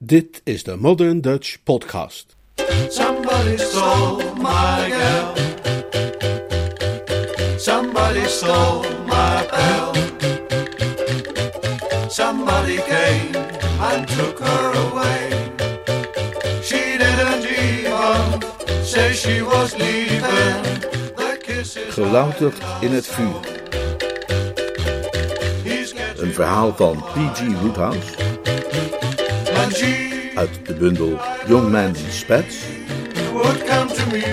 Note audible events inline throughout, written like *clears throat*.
Dit is de Modern Dutch Podcast. Somebody stole my girl. Somebody stole my bell. Somebody came and took her away. She didn't even say she was leaving. The kisses Gelouterd in het vuur. Een verhaal van P.G. Woodhouse uit de bundel Young Man in Spats.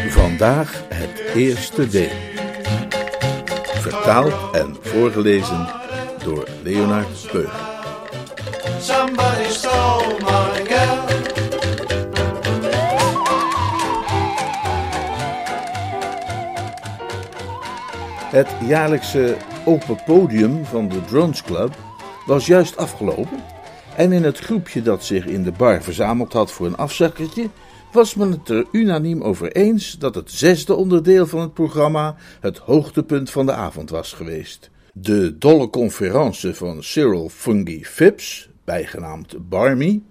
Vandaag het eerste deel. Vertaald en voorgelezen door Leonard Speuger. Somebody stole my girl. Het jaarlijkse open podium van de Drones Club was juist afgelopen. En in het groepje dat zich in de bar verzameld had voor een afzakkertje, was men het er unaniem over eens dat het zesde onderdeel van het programma het hoogtepunt van de avond was geweest. De dolle conferentie van Cyril Fungi Phipps, bijgenaamd Barmy,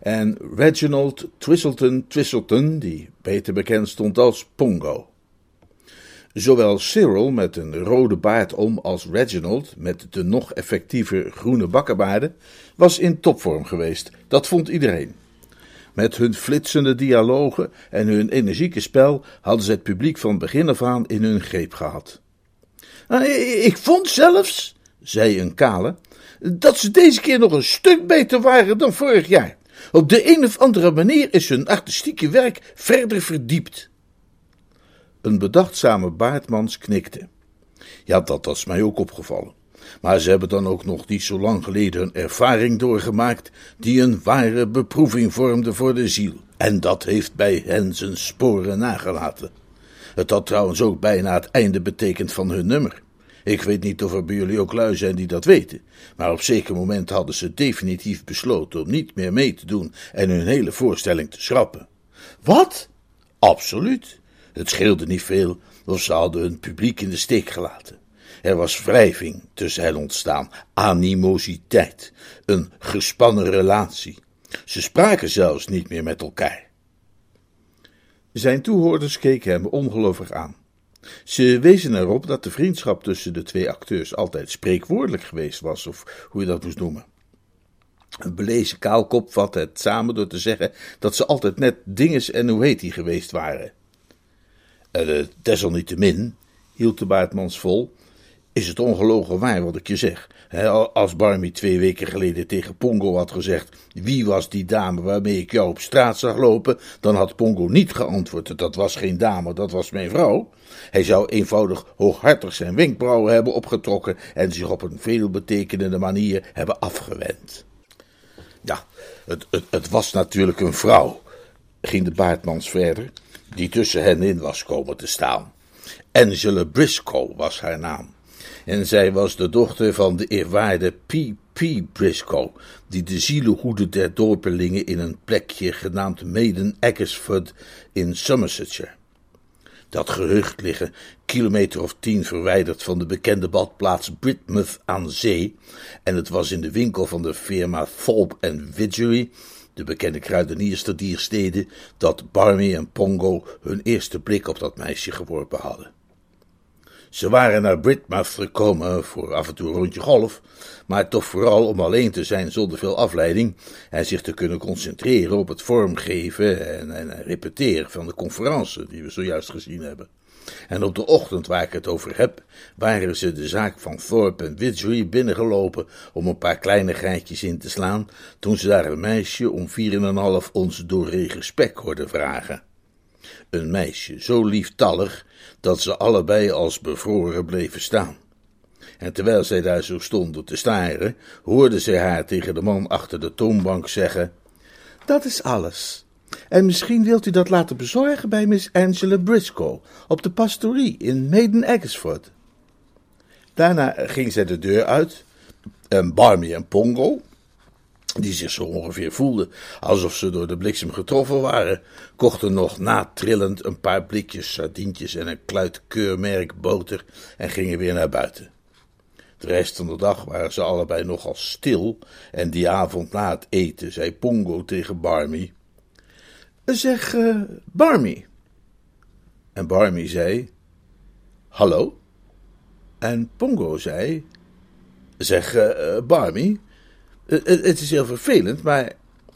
en Reginald Twistleton Twistleton, die beter bekend stond als Pongo. Zowel Cyril met een rode baard om als Reginald met de nog effectiever groene bakkenbaarden was in topvorm geweest. Dat vond iedereen. Met hun flitsende dialogen en hun energieke spel hadden ze het publiek van begin af aan in hun greep gehad. "Ah, Ik vond zelfs, zei een kale, dat ze deze keer nog een stuk beter waren dan vorig jaar. Op de een of andere manier is hun artistieke werk verder verdiept. Een bedachtzame baardmans knikte. Ja, dat was mij ook opgevallen. Maar ze hebben dan ook nog niet zo lang geleden een ervaring doorgemaakt die een ware beproeving vormde voor de ziel. En dat heeft bij hen zijn sporen nagelaten. Het had trouwens ook bijna het einde betekend van hun nummer. Ik weet niet of er bij jullie ook lui zijn die dat weten, maar op zeker moment hadden ze definitief besloten om niet meer mee te doen en hun hele voorstelling te schrappen. Wat? Absoluut. Het scheelde niet veel of ze hadden hun publiek in de steek gelaten. Er was wrijving tussen hen ontstaan, animositeit, een gespannen relatie. Ze spraken zelfs niet meer met elkaar. Zijn toehoorders keken hem ongelovig aan. Ze wezen erop dat de vriendschap tussen de twee acteurs altijd spreekwoordelijk geweest was, of hoe je dat moest noemen. Een belezen kaalkop vatte het samen door te zeggen dat ze altijd net dinges en hoe heet die geweest waren. Uh, desalniettemin, hield de baardmans vol, is het ongelogen waar wat ik je zeg. Als Barmy twee weken geleden tegen Pongo had gezegd: Wie was die dame waarmee ik jou op straat zag lopen? dan had Pongo niet geantwoord: Dat was geen dame, dat was mijn vrouw. Hij zou eenvoudig hooghartig zijn wenkbrauwen hebben opgetrokken en zich op een veelbetekenende manier hebben afgewend. Ja, het, het, het was natuurlijk een vrouw, ging de baardmans verder, die tussen hen in was komen te staan. Angela Briscoe was haar naam. En zij was de dochter van de eerwaarde P.P. Briscoe, die de zielenhoede der dorpelingen in een plekje genaamd Maiden Eggersford in Somersetshire. Dat gehucht liggen kilometer of tien verwijderd van de bekende badplaats Britmouth aan zee, en het was in de winkel van de firma Thorpe Widgery, de bekende kruidenierster dier steden, dat Barmy en Pongo hun eerste blik op dat meisje geworpen hadden. Ze waren naar Britmouth gekomen voor af en toe een rondje golf, maar toch vooral om alleen te zijn zonder veel afleiding en zich te kunnen concentreren op het vormgeven en, en repeteren van de conferentie die we zojuist gezien hebben. En op de ochtend waar ik het over heb, waren ze de zaak van Thorpe en Widgery binnengelopen om een paar kleine geitjes in te slaan, toen ze daar een meisje om vier en een half ons doorregen spek hoorden vragen. Een meisje zo lieftallig dat ze allebei als bevroren bleven staan. En terwijl zij daar zo stonden te staren, hoorden zij haar tegen de man achter de toonbank zeggen: Dat is alles. En misschien wilt u dat laten bezorgen bij Miss Angela Briscoe op de pastorie in Maiden Eggersford. Daarna ging zij de deur uit en Barmy en Pongo, die zich zo ongeveer voelden alsof ze door de bliksem getroffen waren, kochten nog natrillend een paar blikjes sardientjes en een kluit keurmerk boter en gingen weer naar buiten. De rest van de dag waren ze allebei nogal stil en die avond na het eten zei Pongo tegen Barmy: Zeg, uh, Barmy. En Barmy zei: Hallo? En Pongo zei: Zeg, uh, Barmy, het is heel vervelend, maar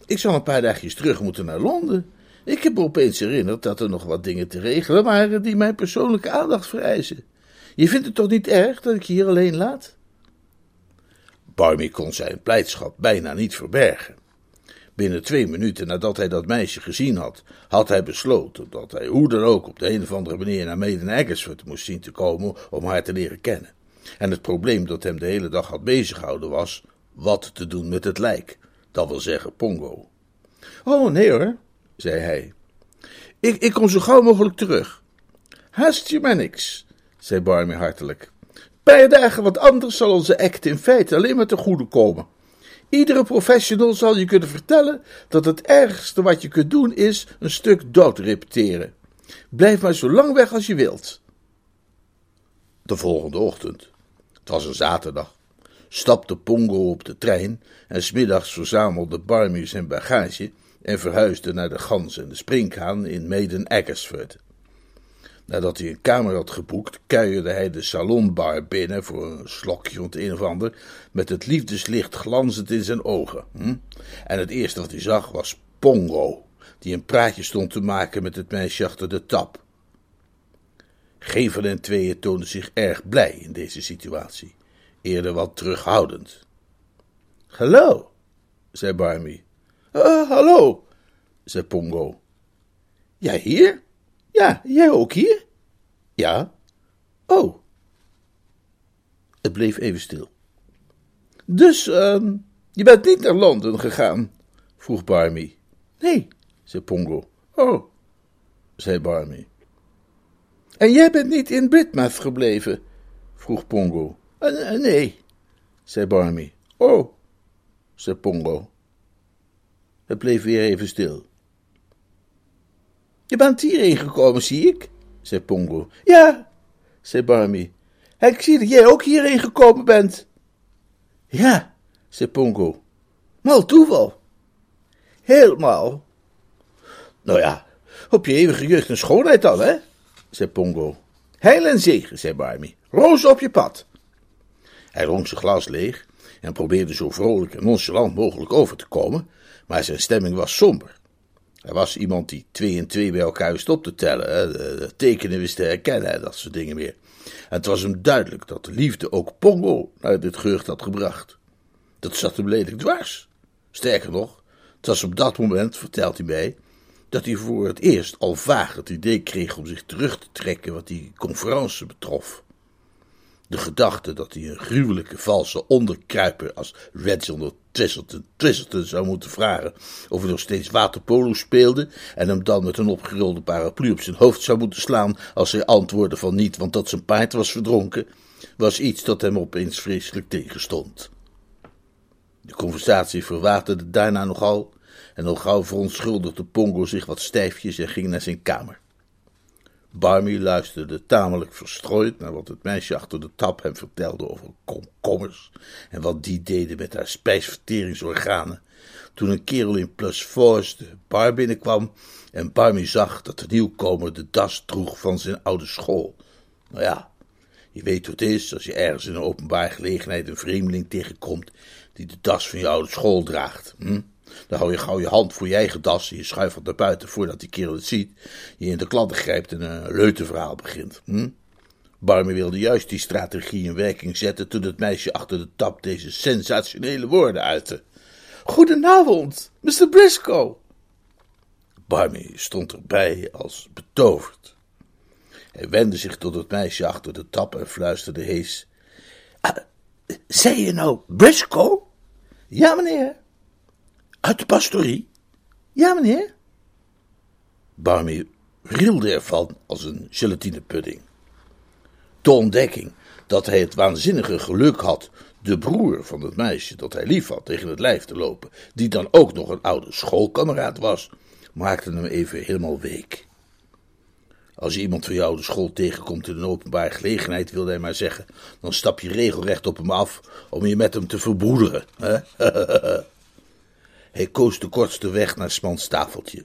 ik zal een paar dagjes terug moeten naar Londen. Ik heb opeens herinnerd dat er nog wat dingen te regelen waren die mijn persoonlijke aandacht vereisen. Je vindt het toch niet erg dat ik je hier alleen laat? Barmy kon zijn blijdschap bijna niet verbergen. Binnen twee minuten nadat hij dat meisje gezien had, had hij besloten dat hij hoe dan ook op de een of andere manier naar Maiden Eggersford moest zien te komen om haar te leren kennen. En het probleem dat hem de hele dag had bezighouden was wat te doen met het lijk, dat wil zeggen Pongo. Oh, nee hoor, zei hij. Ik, ik kom zo gauw mogelijk terug. Haast je maar niks, zei Barmy hartelijk. Paar dagen wat anders zal onze act in feite alleen maar te goede komen. Iedere professional zal je kunnen vertellen dat het ergste wat je kunt doen is een stuk dood repeteren. Blijf maar zo lang weg als je wilt. De volgende ochtend, het was een zaterdag, stapte Pongo op de trein en smiddags verzamelde Barmy zijn bagage en verhuisde naar de Gans en de Springhaan in Maiden Eggersford. Nadat hij een kamer had geboekt, kuierde hij de salonbar binnen voor een slokje rond een of ander, met het liefdeslicht glanzend in zijn ogen. Hm? En het eerste wat hij zag was Pongo, die een praatje stond te maken met het meisje achter de tap. Geen van hen tweeën toonde zich erg blij in deze situatie, eerder wat terughoudend. Hallo, zei Barmy. Uh, hallo, zei Pongo. Jij hier? Ja, jij ook hier? Ja. Oh. Het bleef even stil. Dus, uh, je bent niet naar Londen gegaan? vroeg Barmy. Nee, zei Pongo. Oh, zei Barmy. En jij bent niet in Britmouth gebleven? vroeg Pongo. Uh, nee, zei Barmy. Oh, zei Pongo. Het bleef weer even stil. Je bent hierheen gekomen, zie ik, zei Pongo. Ja, zei Barmy. Ik zie dat jij ook hierheen gekomen bent. Ja, zei Pongo. Mal toeval. Helemaal. Nou ja, op je eeuwige jeugd en schoonheid dan, hè, zei Pongo. Heil en zegen, zei Barmy. Roos op je pad. Hij dronk zijn glas leeg en probeerde zo vrolijk en nonchalant mogelijk over te komen, maar zijn stemming was somber. Hij was iemand die twee en twee bij elkaar wist op te tellen, de, tekenen wist te herkennen, dat soort dingen meer. En het was hem duidelijk dat de liefde ook Pongo naar dit gerucht had gebracht. Dat zat hem lelijk dwars. Sterker nog, het was op dat moment, vertelt hij mij, dat hij voor het eerst al vaag het idee kreeg om zich terug te trekken wat die conferentie betrof. De gedachte dat hij een gruwelijke valse onderkruiper als Reginald Twistleton, Twistleton zou moeten vragen of hij nog steeds waterpolo speelde en hem dan met een opgerolde paraplu op zijn hoofd zou moeten slaan als hij antwoordde van niet, want dat zijn paard was verdronken, was iets dat hem opeens vreselijk tegenstond. De conversatie verwaterde daarna nogal en al gauw verontschuldigde Pongo zich wat stijfjes en ging naar zijn kamer. Barmy luisterde tamelijk verstrooid naar wat het meisje achter de tap hem vertelde over komkommers en wat die deden met haar spijsverteringsorganen. Toen een kerel in plus force de bar binnenkwam en Barmy zag dat de nieuwkomer de das droeg van zijn oude school. Nou ja, je weet hoe het is als je ergens in een openbaar gelegenheid een vreemdeling tegenkomt die de das van je oude school draagt. Hm? Dan hou je gauw je hand voor je eigen das je schuift naar buiten voordat die kerel het ziet. Je in de kladden grijpt en een leutenverhaal begint. Hm? Wilde juist die strategie in werking zetten toen het meisje achter de tap deze sensationele woorden uitte. Goedenavond, Mr. Briscoe. Barmy stond erbij als betoverd. Hij wendde zich tot het meisje achter de tap en fluisterde hees. Ah, je nou Briscoe? Ja, meneer. Uit de pastorie? Ja, meneer. Barmy rilde ervan als een gelatinepudding. De ontdekking dat hij het waanzinnige geluk had de broer van het meisje dat hij lief had tegen het lijf te lopen, die dan ook nog een oude schoolkameraad was, maakte hem even helemaal week. Als je iemand van jou de school tegenkomt in een openbare gelegenheid, wil hij maar zeggen, dan stap je regelrecht op hem af om je met hem te verbroederen. Hè? *laughs* hij koos de kortste weg naar Smans tafeltje.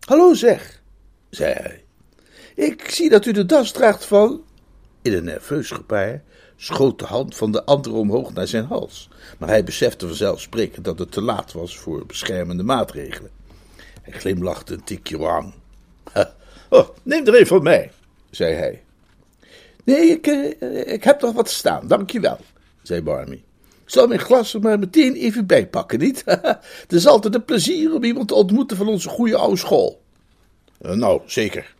Hallo zeg, zei hij. Ik zie dat u de das draagt van. In een nerveus gebaar schoot de hand van de ander omhoog naar zijn hals, maar hij besefte vanzelfsprekend dat het te laat was voor beschermende maatregelen. Hij glimlachte een tikje wang. Oh, neem er een van mij, zei hij. Nee, ik, eh, ik heb nog wat staan, dankjewel, zei Barmy. Ik zal mijn glas er maar meteen even bijpakken, niet? *laughs* Het is altijd een plezier om iemand te ontmoeten van onze goede oude school. Eh, nou, zeker.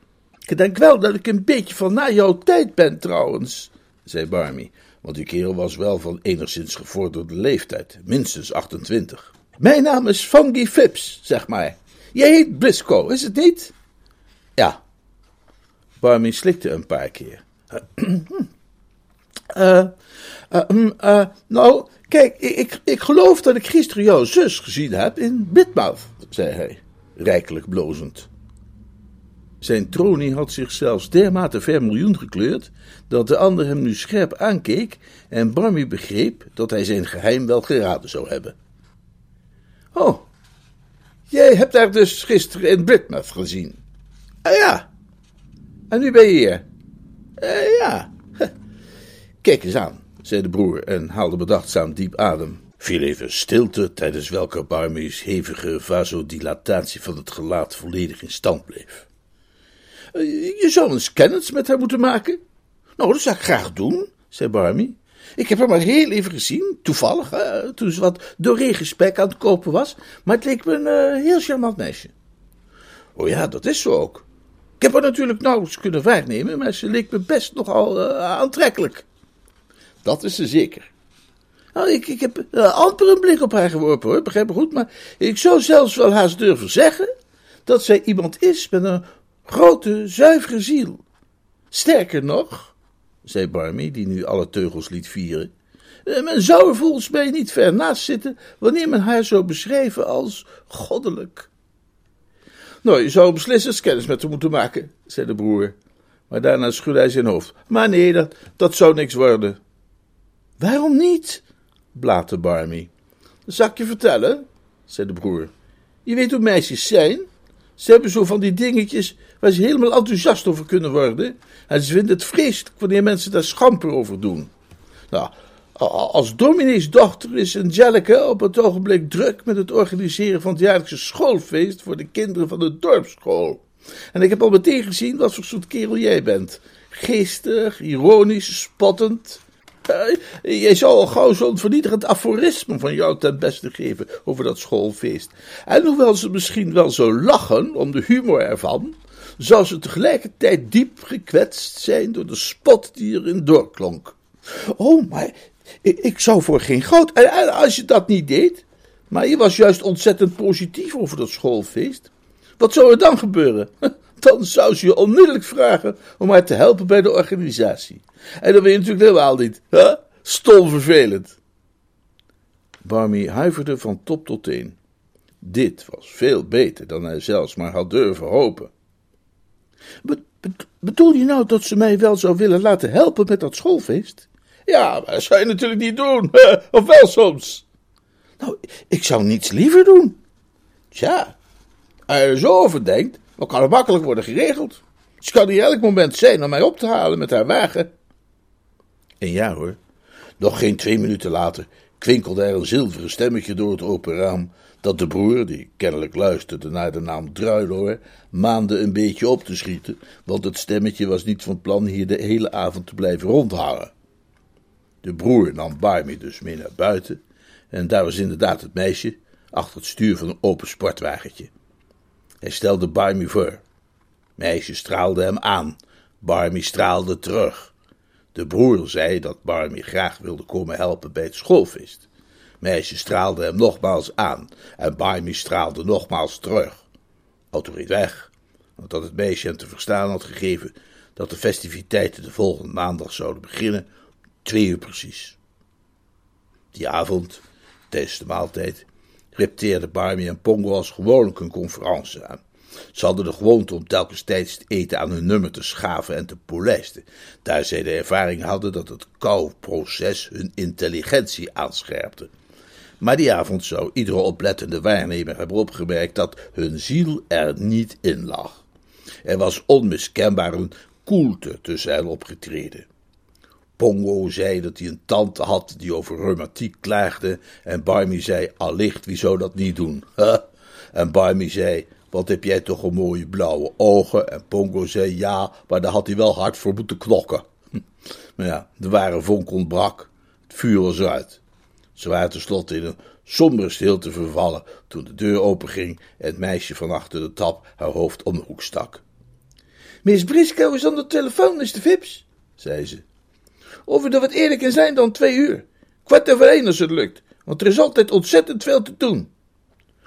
Ik denk wel dat ik een beetje van na jouw tijd ben, trouwens, zei Barmy, want die kerel was wel van enigszins gevorderde leeftijd, minstens 28. Mijn naam is Funky Phipps, zeg maar. Jij heet Briscoe, is het niet? Ja. Barmy slikte een paar keer. *clears throat* Eh, uh, nou, kijk, ik, ik geloof dat ik gisteren jouw zus gezien heb in Bitmouth, zei hij, rijkelijk blozend. Zijn tronie had zich zelfs dermate vermiljoen gekleurd, dat de ander hem nu scherp aankeek en Barmy begreep dat hij zijn geheim wel geraden zou hebben. Oh, jij hebt haar dus gisteren in Britmouth gezien. Ah ja, en nu ben je hier. Uh, ja, kijk eens aan, zei de broer en haalde bedachtzaam diep adem. Viel even stilte, tijdens welke Barmy's hevige vasodilatatie van het gelaat volledig in stand bleef. Je zou eens kennis met haar moeten maken. Nou, dat zou ik graag doen, zei Barmy. Ik heb haar maar heel even gezien, toevallig, toen ze wat doorregenspek aan het kopen was, maar het leek me een uh, heel charmant meisje. Oh ja, dat is zo ook. Ik heb haar natuurlijk nauwelijks kunnen waarnemen, maar ze leek me best nogal uh, aantrekkelijk. Dat is ze zeker. Nou, ik, ik heb uh, amper een blik op haar geworpen hoor, begrijp me goed, maar ik zou zelfs wel haast durven zeggen dat zij iemand is met een grote, zuivere ziel. Sterker nog, zei Barmy, die nu alle teugels liet vieren, eh, men zou er volgens mij niet ver naast zitten wanneer men haar zou beschrijven als goddelijk. Nou, je zou beslissend kennis met haar moeten maken, zei de broer. Maar daarna schudde hij zijn hoofd. Maar nee, dat zou niks worden. Waarom niet? blaatte Barmy. Zal ik je vertellen, zei de broer. Je weet hoe meisjes zijn. Ze hebben zo van die dingetjes waar ze helemaal enthousiast over kunnen worden. En ze vinden het vreselijk wanneer mensen daar schamper over doen. Nou, als dominees dochter is Angelica op het ogenblik druk met het organiseren van het jaarlijkse schoolfeest voor de kinderen van de dorpsschool. En ik heb al meteen gezien wat voor soort kerel jij bent. Geestig, ironisch, spottend. Uh, jij zou gauw zo'n vernietigend aforisme van jou ten beste geven over dat schoolfeest. En hoewel ze misschien wel zo lachen om de humor ervan, zou ze tegelijkertijd diep gekwetst zijn door de spot die erin doorklonk. Oh, maar ik, ik zou voor geen goud. En als je dat niet deed, maar je was juist ontzettend positief over dat schoolfeest, wat zou er dan gebeuren? *laughs* Dan zou ze je onmiddellijk vragen om haar te helpen bij de organisatie. En dat ben je natuurlijk helemaal niet. Hè? Stom. Barmy huiverde van top tot teen. Dit was veel beter dan hij zelfs maar had durven hopen. bedoel je nou dat ze mij wel zou willen laten helpen met dat schoolfeest? Ja, maar dat zou je natuurlijk niet doen. Of wel soms? Nou, ik zou niets liever doen. Tja, als je er zo over denkt, dan kan makkelijk worden geregeld. Ze kan hier elk moment zijn om mij op te halen met haar wagen. En ja hoor, nog geen twee minuten later kwinkelde er een zilveren stemmetje door het open raam, dat de broer, die kennelijk luisterde naar de naam Druiloor, maande een beetje op te schieten, want het stemmetje was niet van plan hier de hele avond te blijven rondhangen. De broer nam Barmy dus mee naar buiten, en daar was inderdaad het meisje, achter het stuur van een open sportwagentje. Hij stelde Barmy voor. Meisje straalde hem aan, Barmy straalde terug. De broer zei dat Barmy graag wilde komen helpen bij het schoolfeest. Meisje straalde hem nogmaals aan en Barmy straalde nogmaals terug. Auto reed weg, omdat het meisje hem te verstaan had gegeven dat de festiviteiten de volgende maandag zouden beginnen, twee uur precies. Die avond, tijdens de maaltijd, repteerde Barmy en Pongo als gewoonlijk een conferentie aan. Ze hadden de gewoonte om telkens tijdens het eten aan hun nummer te schaven en te polijsten, daar zij de ervaring hadden dat het kauwproces hun intelligentie aanscherpte. Maar die avond zou iedere oplettende waarnemer hebben opgemerkt dat hun ziel er niet in lag. Er was onmiskenbaar een koelte tussen hen opgetreden. Pongo zei dat hij een tante had die over reumatiek klaagde, en Barmy zei allicht, wie zou dat niet doen? *laughs* En Barmy zei, wat heb jij toch een mooie blauwe ogen? En Pongo zei ja, maar daar had hij wel hard voor moeten knokken. *laughs* Maar ja, de ware vonk ontbrak, het vuur was uit. Ze waren tenslotte in een sombere stilte vervallen toen de deur openging en het meisje van achter de tap haar hoofd om de hoek stak. Miss Briscoe is aan de telefoon, Mr. Phipps, zei ze. Of we er wat eerlijker zijn dan twee uur. Kwart over één als het lukt, want er is altijd ontzettend veel te doen.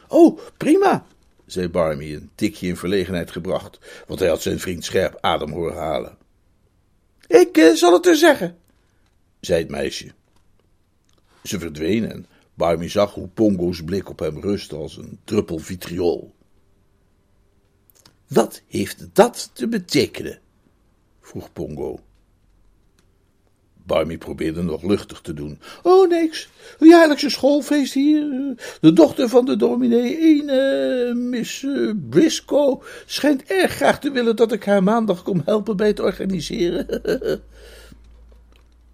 Oh, prima, zei Barmy, een tikje in verlegenheid gebracht, want hij had zijn vriend scherp adem horen halen. Ik eh, zal het er zeggen, zei het meisje. Ze verdween en Barmy zag hoe Pongo's blik op hem rustte als een druppel vitriol. Wat heeft dat te betekenen? vroeg Pongo. Barmy probeerde nog luchtig te doen. Oh, niks. Jaarlijkse schoolfeest hier. De dochter van de dominee, een Miss uh, Briscoe, schijnt erg graag te willen dat ik haar maandag kom helpen bij het organiseren. *laughs*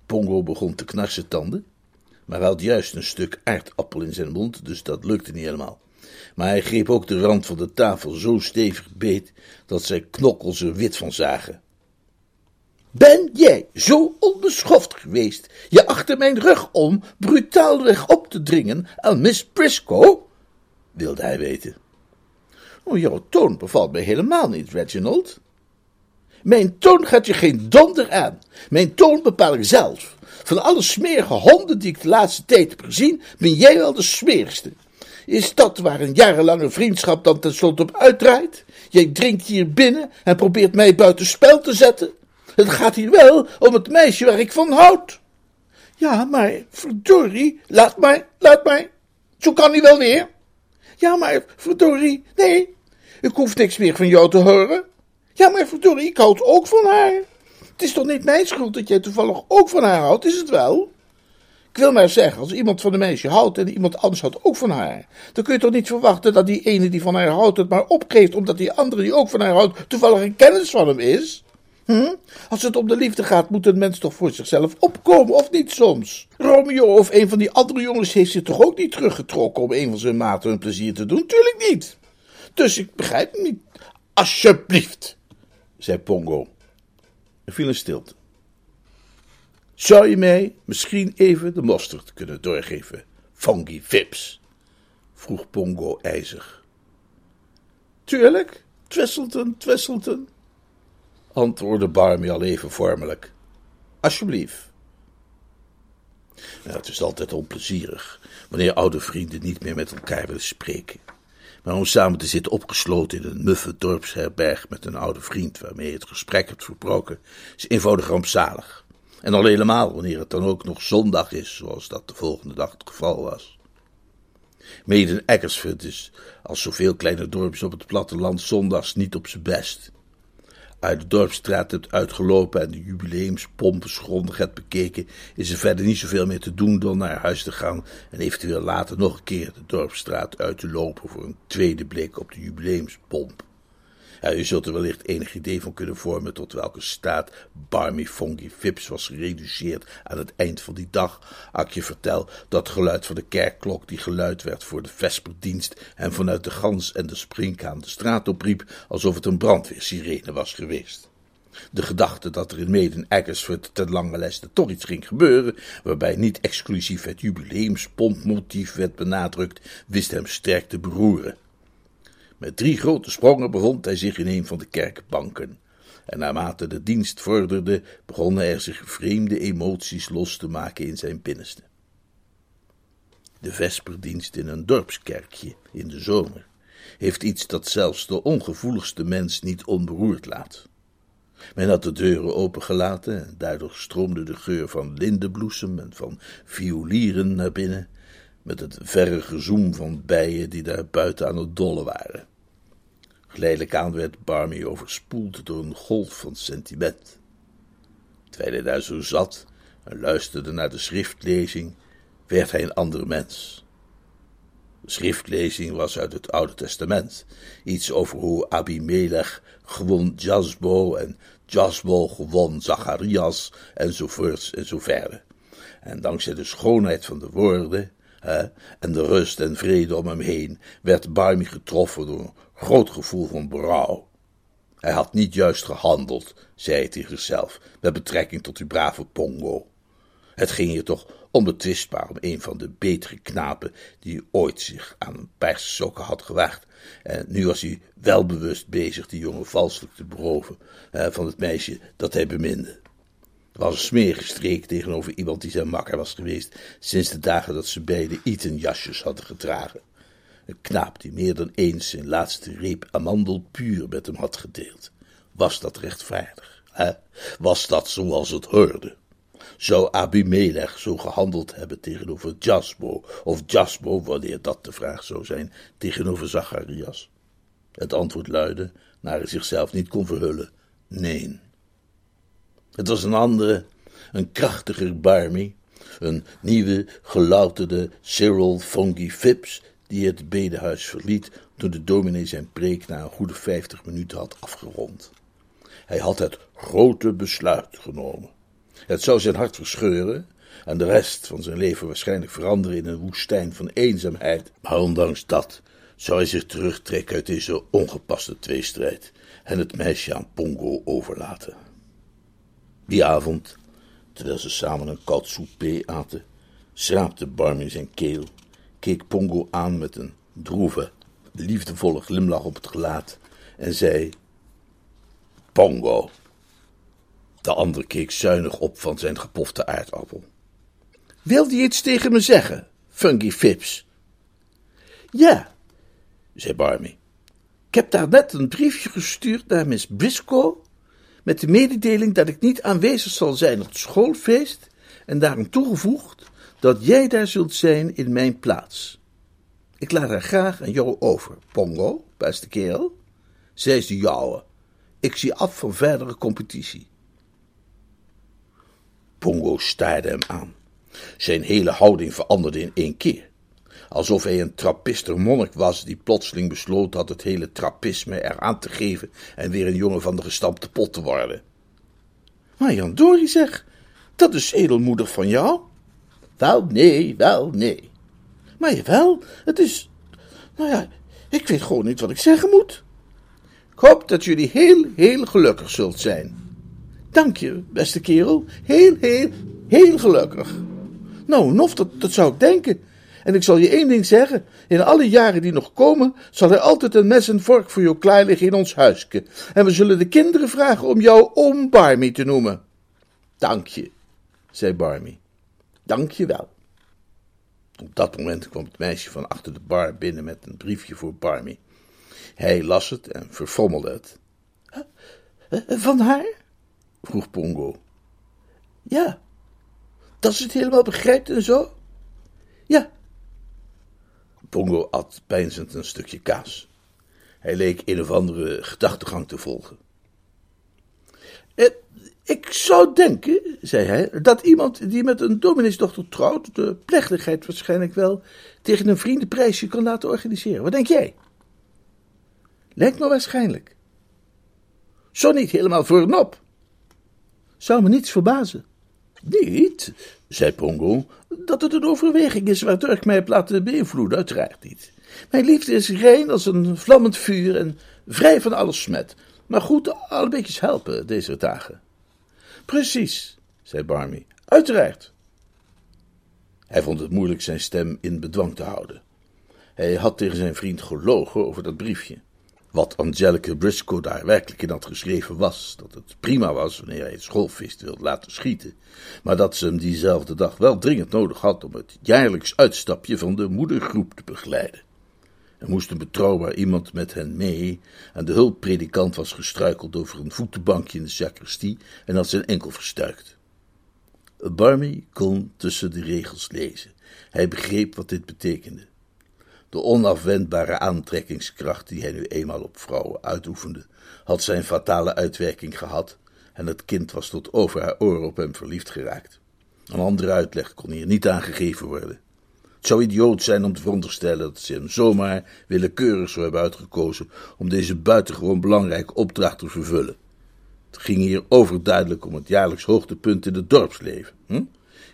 Pongo begon te knarsen tanden, maar hij had juist een stuk aardappel in zijn mond, dus dat lukte niet helemaal. Maar hij greep ook de rand van de tafel zo stevig beet dat zijn knokkels er wit van zagen. Ben jij zo onbeschoft geweest je achter mijn rug om brutaalweg op te dringen aan Miss Briscoe? wilde hij weten. Oh, jouw toon bevalt mij helemaal niet, Reginald. Mijn toon gaat je geen donder aan. Mijn toon bepaal ik zelf. Van alle smerige honden die ik de laatste tijd heb gezien, ben jij wel de smerigste. Is dat waar een jarenlange vriendschap dan tenslotte op uitdraait? Jij dringt hier binnen en probeert mij buiten spel te zetten? Het gaat hier wel om het meisje waar ik van houd. Ja, maar verdorie, laat mij, laat mij. Zo kan hij wel weer. Ja, maar verdorie, nee, ik hoef niks meer van jou te horen. Ja, maar verdorie, ik houd ook van haar. Het is toch niet mijn schuld dat jij toevallig ook van haar houdt, is het wel? Ik wil maar zeggen, als iemand van een meisje houdt en iemand anders houdt ook van haar, dan kun je toch niet verwachten dat die ene die van haar houdt het maar opgeeft omdat die andere die ook van haar houdt toevallig een kennis van hem is? Hm? Als het om de liefde gaat, moet een mens toch voor zichzelf opkomen, of niet soms? Romeo of een van die andere jongens heeft zich toch ook niet teruggetrokken om een van zijn maten een plezier te doen? Tuurlijk niet. Dus ik begrijp niet. Alsjeblieft, zei Pongo. Er viel een stilte. Zou je mij misschien even de mosterd kunnen doorgeven, Funky Fips? vroeg Pongo ijzig. Tuurlijk, Twesselton, Twesselton, antwoordde Barmy al even vormelijk. Alsjeblieft. Het is altijd onplezierig wanneer oude vrienden niet meer met elkaar willen spreken. Maar om samen te zitten opgesloten in een muffe dorpsherberg met een oude vriend waarmee je het gesprek hebt verbroken, is eenvoudig rampzalig. En al helemaal wanneer het dan ook nog zondag is, zoals dat de volgende dag het geval was. Meden Eckersford is, als zoveel kleine dorpjes op het platteland, zondags niet op zijn best uit de dorpstraat hebt uitgelopen en de jubileumspompen grondig hebt bekeken, is er verder niet zoveel meer te doen dan naar huis te gaan en eventueel later nog een keer de dorpstraat uit te lopen voor een tweede blik op de jubileumspomp. Je zult er wellicht enig idee van kunnen vormen tot welke staat Barmy Funky Fips was gereduceerd aan het eind van die dag. Ak je vertel dat geluid van de kerkklok die geluid werd voor de vesperdienst en vanuit de gans en de springkaan de straat opriep alsof het een brandweersirene was geweest. De gedachte dat er in Maiden Eggersford ten lange leste toch iets ging gebeuren, waarbij niet exclusief het jubileumspompmotief werd benadrukt, wist hem sterk te beroeren. Met drie grote sprongen bevond hij zich in een van de kerkbanken. En naarmate de dienst vorderde, begonnen er zich vreemde emoties los te maken in zijn binnenste. De vesperdienst in een dorpskerkje in de zomer heeft iets dat zelfs de ongevoeligste mens niet onberoerd laat. Men had de deuren opengelaten en daardoor stroomde de geur van lindenbloesem en van violieren naar binnen, met het verre gezoem van bijen die daar buiten aan het dollen waren. Geleidelijk aan werd Barmy overspoeld door een golf van sentiment. Terwijl hij daar zo zat en luisterde naar de schriftlezing, werd hij een ander mens. De schriftlezing was uit het Oude Testament, iets over hoe Abimelech gewon Jasbo en Jasbo gewon Zacharias enzovoorts en zo verder. En dankzij de schoonheid van de woorden hè, en de rust en vrede om hem heen werd Barmy getroffen door groot gevoel van berouw. Hij had niet juist gehandeld, zei hij tegen zichzelf, met betrekking tot die brave Pongo. Het ging hier toch onbetwistbaar om een van de betere knapen die ooit zich aan een pijlsokken had gewaagd. En nu was hij welbewust bezig die jongen valselijk te beroven van het meisje dat hij beminde. Het was een smerige streek tegenover iemand die zijn makker was geweest sinds de dagen dat ze beide Eton-jasjes hadden gedragen. Een knaap die meer dan eens zijn laatste reep amandelpuur met hem had gedeeld. Was dat rechtvaardig? Hè? Was dat zoals het hoorde? Zou Abimelech zo gehandeld hebben tegenover Jasbo, of Jasbo, wanneer dat de vraag zou zijn, tegenover Zacharias? Het antwoord luidde, naar hij zichzelf niet kon verhullen, nee. Het was een andere, een krachtiger Barmy, een nieuwe, gelouterde Cyril Fungi Phipps, die het bedehuis verliet toen de dominee zijn preek na een goede vijftig minuten had afgerond. Hij had het grote besluit genomen. Het zou zijn hart verscheuren en de rest van zijn leven waarschijnlijk veranderen in een woestijn van eenzaamheid. Maar ondanks dat zou hij zich terugtrekken uit deze ongepaste tweestrijd en het meisje aan Pongo overlaten. Die avond, terwijl ze samen een koud souper aten, schraapte Barmy zijn keel, keek Pongo aan met een droeve, liefdevolle glimlach op het gelaat en zei: Pongo. De ander keek zuinig op van zijn gepofte aardappel. Wil je iets tegen me zeggen, Funky Fips? Ja, zei Barmy. Ik heb daar net een briefje gestuurd naar Miss Briscoe met de mededeling dat ik niet aanwezig zal zijn op het schoolfeest en daarom toegevoegd dat jij daar zult zijn in mijn plaats. Ik laat haar graag aan jou over, Pongo, beste kerel. Zij is de jouwe. Ik zie af van verdere competitie. Pongo staarde hem aan. Zijn hele houding veranderde in één keer. Alsof hij een trappister monnik was die plotseling besloot had het hele trappisme eraan te geven en weer een jongen van de gestampte pot te worden. Maar Jan Dori zeg, dat is edelmoedig van jou. Wel nee, wel nee. Maar jawel, het is, nou ja, ik weet gewoon niet wat ik zeggen moet. Ik hoop dat jullie heel, heel gelukkig zult zijn. Dank je, beste kerel. Heel, heel, heel gelukkig. Nou, Nof, dat, dat zou ik denken. En ik zal je één ding zeggen: in alle jaren die nog komen, zal er altijd een mes en vork voor jou klaar liggen in ons huisje. En we zullen de kinderen vragen om jou oom Barmy te noemen. Dank je, zei Barmy. Dank je wel. Op dat moment kwam het meisje van achter de bar binnen met een briefje voor Barmy. Hij las het en verfrommelde het. Van haar? vroeg Pongo. Ja, dat ze het helemaal begrijpt en zo? Ja. Pongo at peinzend een stukje kaas. Hij leek een of andere gedachtegang te volgen. Ik zou denken, zei hij, dat iemand die met een domineesdochter trouwt, de plechtigheid waarschijnlijk wel tegen een vriendenprijsje kan laten organiseren. Wat denk jij? Lijkt me waarschijnlijk. Zo niet helemaal voor een op. Zou me niets verbazen. Niet, zei Pongo, dat het een overweging is waardoor ik mij heb laten beïnvloeden, uiteraard niet. Mijn liefde is rein als een vlammend vuur en vrij van alles smet. Maar goed, al een beetje helpen deze dagen. Precies, zei Barmy, uiteraard. Hij vond het moeilijk zijn stem in bedwang te houden. Hij had tegen zijn vriend gelogen over dat briefje. Wat Angelica Briscoe daar werkelijk in had geschreven was dat het prima was wanneer hij het schoolfeest wilde laten schieten, maar dat ze hem diezelfde dag wel dringend nodig had om het jaarlijks uitstapje van de moedergroep te begeleiden. Er moest een betrouwbaar iemand met hen mee en de hulppredikant was gestruikeld over een voetenbankje in de sacristie en had zijn enkel verstuikt. Barmy kon tussen de regels lezen. Hij begreep wat dit betekende. De onafwendbare aantrekkingskracht die hij nu eenmaal op vrouwen uitoefende, had zijn fatale uitwerking gehad en het kind was tot over haar oren op hem verliefd geraakt. Een andere uitleg kon hier niet aangegeven worden. Het zou idioot zijn om te veronderstellen dat ze hem zomaar willekeurig zou hebben uitgekozen om deze buitengewoon belangrijke opdracht te vervullen. Het ging hier overduidelijk om het jaarlijks hoogtepunt in het dorpsleven. Hm?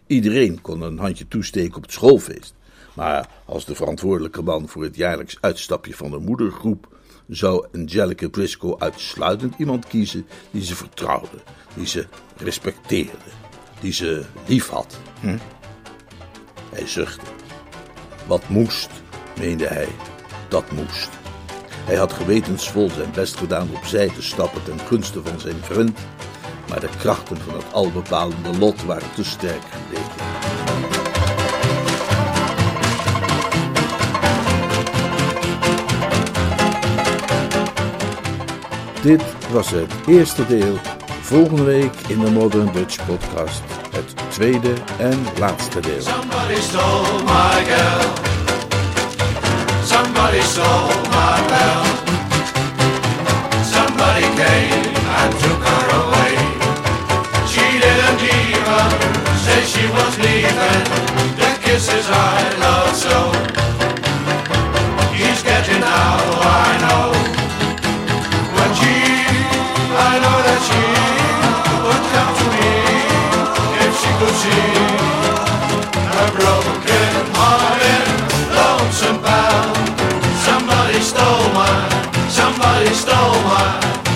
Iedereen kon een handje toesteken op het schoolfeest. Maar als de verantwoordelijke man voor het jaarlijks uitstapje van de moedergroep zou Angelica Briscoe uitsluitend iemand kiezen die ze vertrouwde, die ze respecteerde, die ze lief had. Hm? Hij zuchtte. Wat moest, meende hij, dat moest. Hij had gewetensvol zijn best gedaan opzij te stappen ten gunste van zijn vriend, maar de krachten van het albepalende lot waren te sterk gebleken. Dit was het eerste deel. Volgende week in de Modern Dutch Podcast het tweede en laatste deel. Somebody stole my girl. Somebody stole my bell. Somebody came and took her away. She didn't even say she was leaving. The kisses I love so. He's getting now, Somebody stole my, somebody stole my